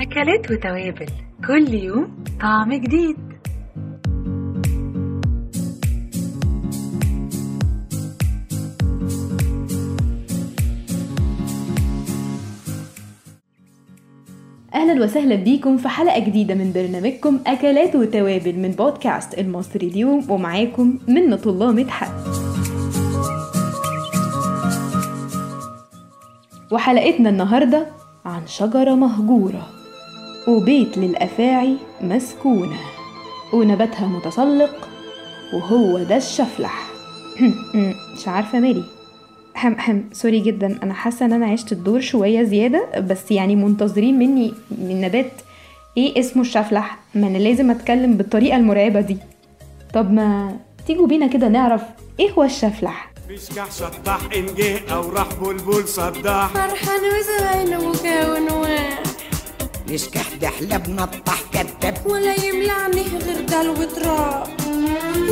أكلات وتوابل. كل يوم طعم جديد. أهلا وسهلا بيكم في حلقة جديدة من برنامجكم أكلات وتوابل من بودكاست المصري اليوم ومعاكم منة الله مدحت. وحلقتنا النهارده عن شجرة مهجورة. وبيت للأفاعي مسكونة ونباتها متسلق وهو ده الشفلح. مش عارفة مالي. هم هم سوري جدا. أنا حاسة إن أنا عشت الدور شوية زيادة بس يعني منتظرين مني من نبات إيه اسمه الشفلح؟ ما أنا لازم أتكلم بالطريقة المرعبة دي. طب ما تيجوا بينا كده نعرف إيه هو الشفلح؟ بيشكح شطح إن جه أو راح بلبل صداح. فرحان وزباينه مكون واح نشكح دحلب نطح كدب ولا يملعني غير دل وتراب.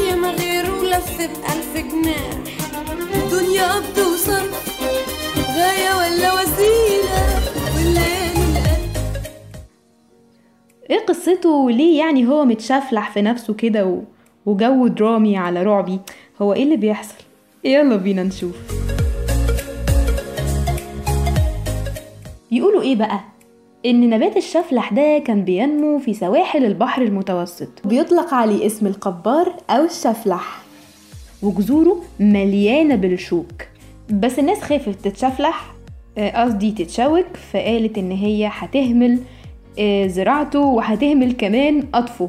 يا ما غيره لف بألف جناح الدنيا قبض وصرف غاية ولا وسيلة والليالي القلب إيه قصته؟ وليه يعني هو متشفلح في نفسه كده و... وجو درامي على رعبي؟ هو إيه اللي بيحصل؟ يلا بينا نشوف. يقولوا إيه بقى؟ إن نبات الشفلح ده كان بينمو في سواحل البحر المتوسط. بيطلق عليه اسم القبار أو الشفلح. وجذوره مليانة بالشوك. بس الناس خافت تتشفلح آه، قصدي تتشوك فقالت إن هي هتهمل آه، زراعته وهتهمل كمان قطفه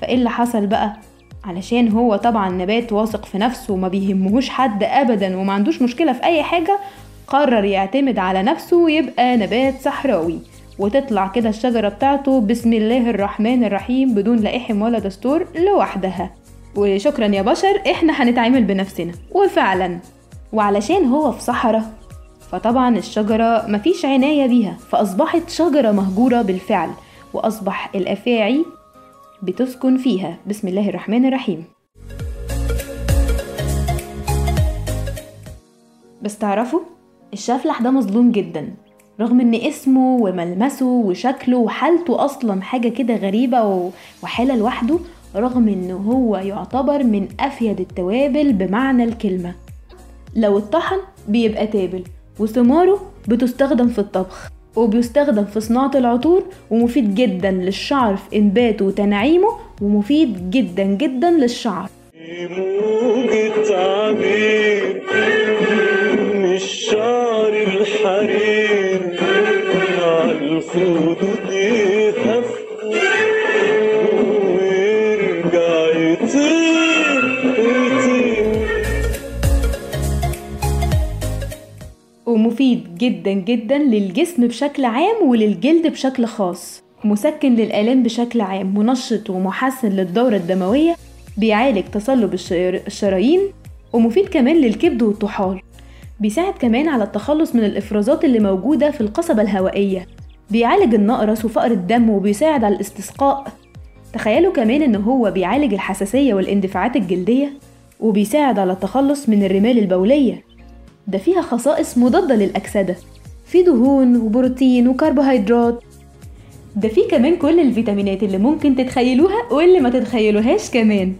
فإيه اللي حصل بقى؟ علشان هو طبعا نبات واثق في نفسه وما بيهمهوش حد ابدا وما عندوش مشكلة في أي حاجة قرر يعتمد على نفسه ويبقى نبات صحراوي. وتطلع كده الشجرة بتاعته بسم الله الرحمن الرحيم بدون لا إحم ولا دستور لوحدها. وشكرا يا بشر إحنا هنتعامل بنفسنا. وفعلا. وعلشان هو في صحراء فطبعا الشجرة مفيش عناية بيها. فأصبحت شجرة مهجورة بالفعل وأصبح الأفاعي بتسكن فيها. بسم الله الرحمن الرحيم. بس تعرفوا الشفلح ده مظلوم جدا. رغم إن اسمه وملمسه وشكله وحالته أصلا حاجة كده غريبة وحالة لوحده رغم إن هو يعتبر من أفيد التوابل بمعنى الكلمة. لو اتطحن بيبقى تابل وثماره بتستخدم في الطبخ وبيستخدم في صناعة العطور ومفيد جدا للشعر في إنباته وتنعيمه ومفيد جدا جدا للشعر. ومفيد جدا جدا للجسم بشكل عام وللجلد بشكل خاص. مسكن للآلام بشكل عام منشط ومحسن للدورة الدموية بيعالج تصلب الشر- الشرايين ومفيد كمان للكبد والطحال. بيساعد كمان على التخلص من الإفرازات اللي موجودة في القصبة الهوائية. بيعالج النقرس وفقر الدم وبيساعد على الاستسقاء. تخيلوا كمان إن هو بيعالج الحساسية والإندفاعات الجلدية وبيساعد على التخلص من الرمال البولية. ده فيها خصائص مضادة للأكسدة في دهون وبروتين وكربوهيدرات. ده فيه كمان كل الفيتامينات اللي ممكن تتخيلوها واللي ما تتخيلوهاش كمان.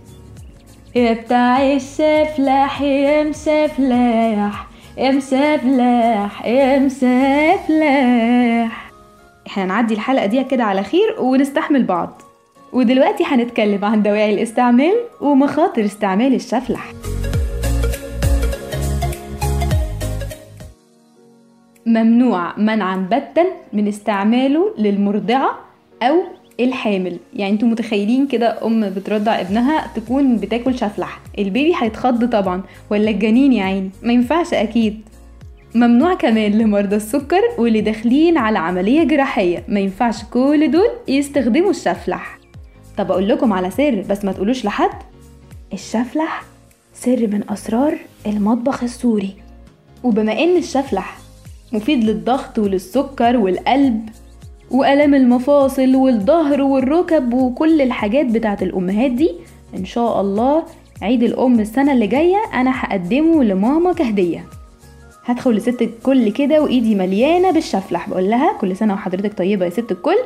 يا بتاع الشفلح يا مسفلح يا مسفلح يا مسفلح إحنا نعدي الحلقة دي كده على خير ونستحمل بعض. ودلوقتي هنتكلم عن دواعي الاستعمال ومخاطر استعمال الشفلح ممنوع منعا باتا من استعماله للمرضعة أو الحامل. يعني أنتوا متخيلين كده أم بترضع ابنها تكون بتاكل شفلح. البيبي هيتخض طبعا. ولا الجنين يا عيني. ما ينفعش أكيد. ممنوع كمان لمرضى السكر واللي داخلين على عملية جراحية. ما ينفعش كل دول يستخدموا الشفلح. طب أقول لكم على سر بس ما تقولوش لحد. الشفلح سر من أسرار المطبخ السوري. وبما إن الشفلح مفيد للضغط وللسكر والقلب وألم المفاصل والظهر والركب وكل الحاجات بتاعت الأمهات دي. إن شاء الله عيد الأم السنة اللي جاية أنا هقدمه لماما كهدية. هدخل لست الكل كده وإيدي مليانة بالشفلح. بقول لها كل سنة وحضرتك طيبة يا ست الكل.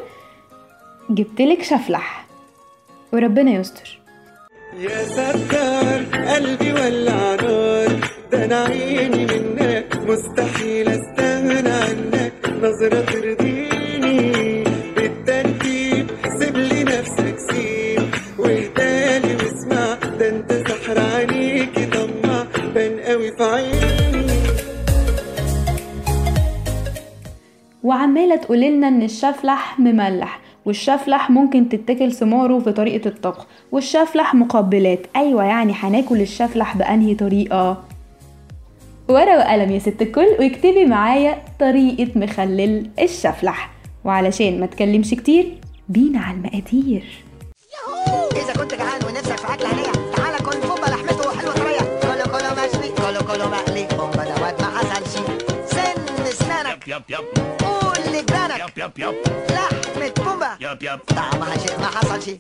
جبتلك شفلح. وربنا يستر. يا ستار قلبي ولع نار. ده أنا عيني منك. مستحيل استغنى عنك نظرة ترضيني بالترتيب سيب لي نفسك واهدالي واسمع ده انت سحر طمع بان قوي في عيني. وعمالة تقوللنا إن الشفلح مملح والشفلح ممكن تتاكل ثماره في طريقة الطبخ والشفلح مقبلات. أيوة يعني هناكل الشفلح بأنهي طريقة؟ ورقة وقلم يا ست الكل واكتبي معايا طريقة مخلل الشفلح. وعلشان ما تكلمش كتير بينا على المقادير. إذا كنت جعان ونفسك في أكل هنية تعالى كل بومبا لحمته حلوة طرية. كله كله مشوي كله كله مقلي. بومبا واد ما حصلش. سن اسنانك Yup, yup, قول لجيرانك. yup, yup, yup, لحمة بومبا yup, yup. طعمها شيء ما حصلش.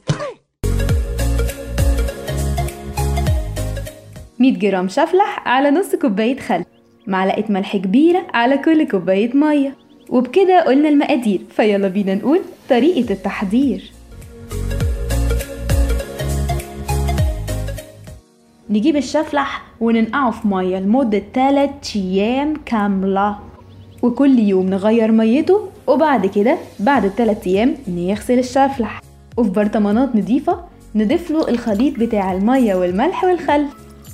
100 جرام شفلح على نص كوباية خل. معلقة ملح كبيرة على كل كوباية مية. وبكده قلنا المقادير فيلا بينا نقول طريقة التحضير. نجيب الشفلح وننقعه في مية لمدة 3 أيام كاملة. وكل يوم نغير ميته وبعد كده بعد التلات أيام نغسل الشفلح. وفي برطمانات نضيفة نضيف له الخليط بتاع المية والملح والخل.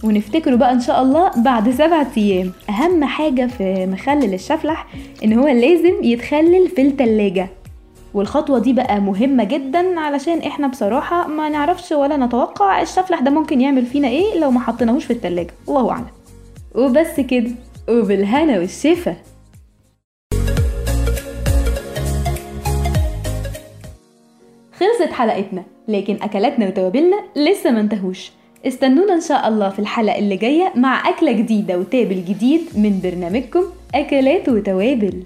ونفتكره بقى إن شاء الله بعد سبعة أيام. أهم حاجة في مخلل الشفلح إن هو لازم يتخلل في التلاجة. والخطوة دي بقى مهمة جدا علشان إحنا بصراحة ما نعرفش ولا نتوقع الشفلح ده ممكن يعمل فينا إيه لو ما حطيناهوش في التلاجة. الله أعلم. وبس كده. وبالهنا والشفا. خلصت حلقتنا لكن أكلاتنا وتوابلنا لسه ما انتهوش. استنونا إن شاء الله في الحلقة اللي جاية مع أكلة جديدة وتابل جديد من برنامجكم أكلات وتوابل.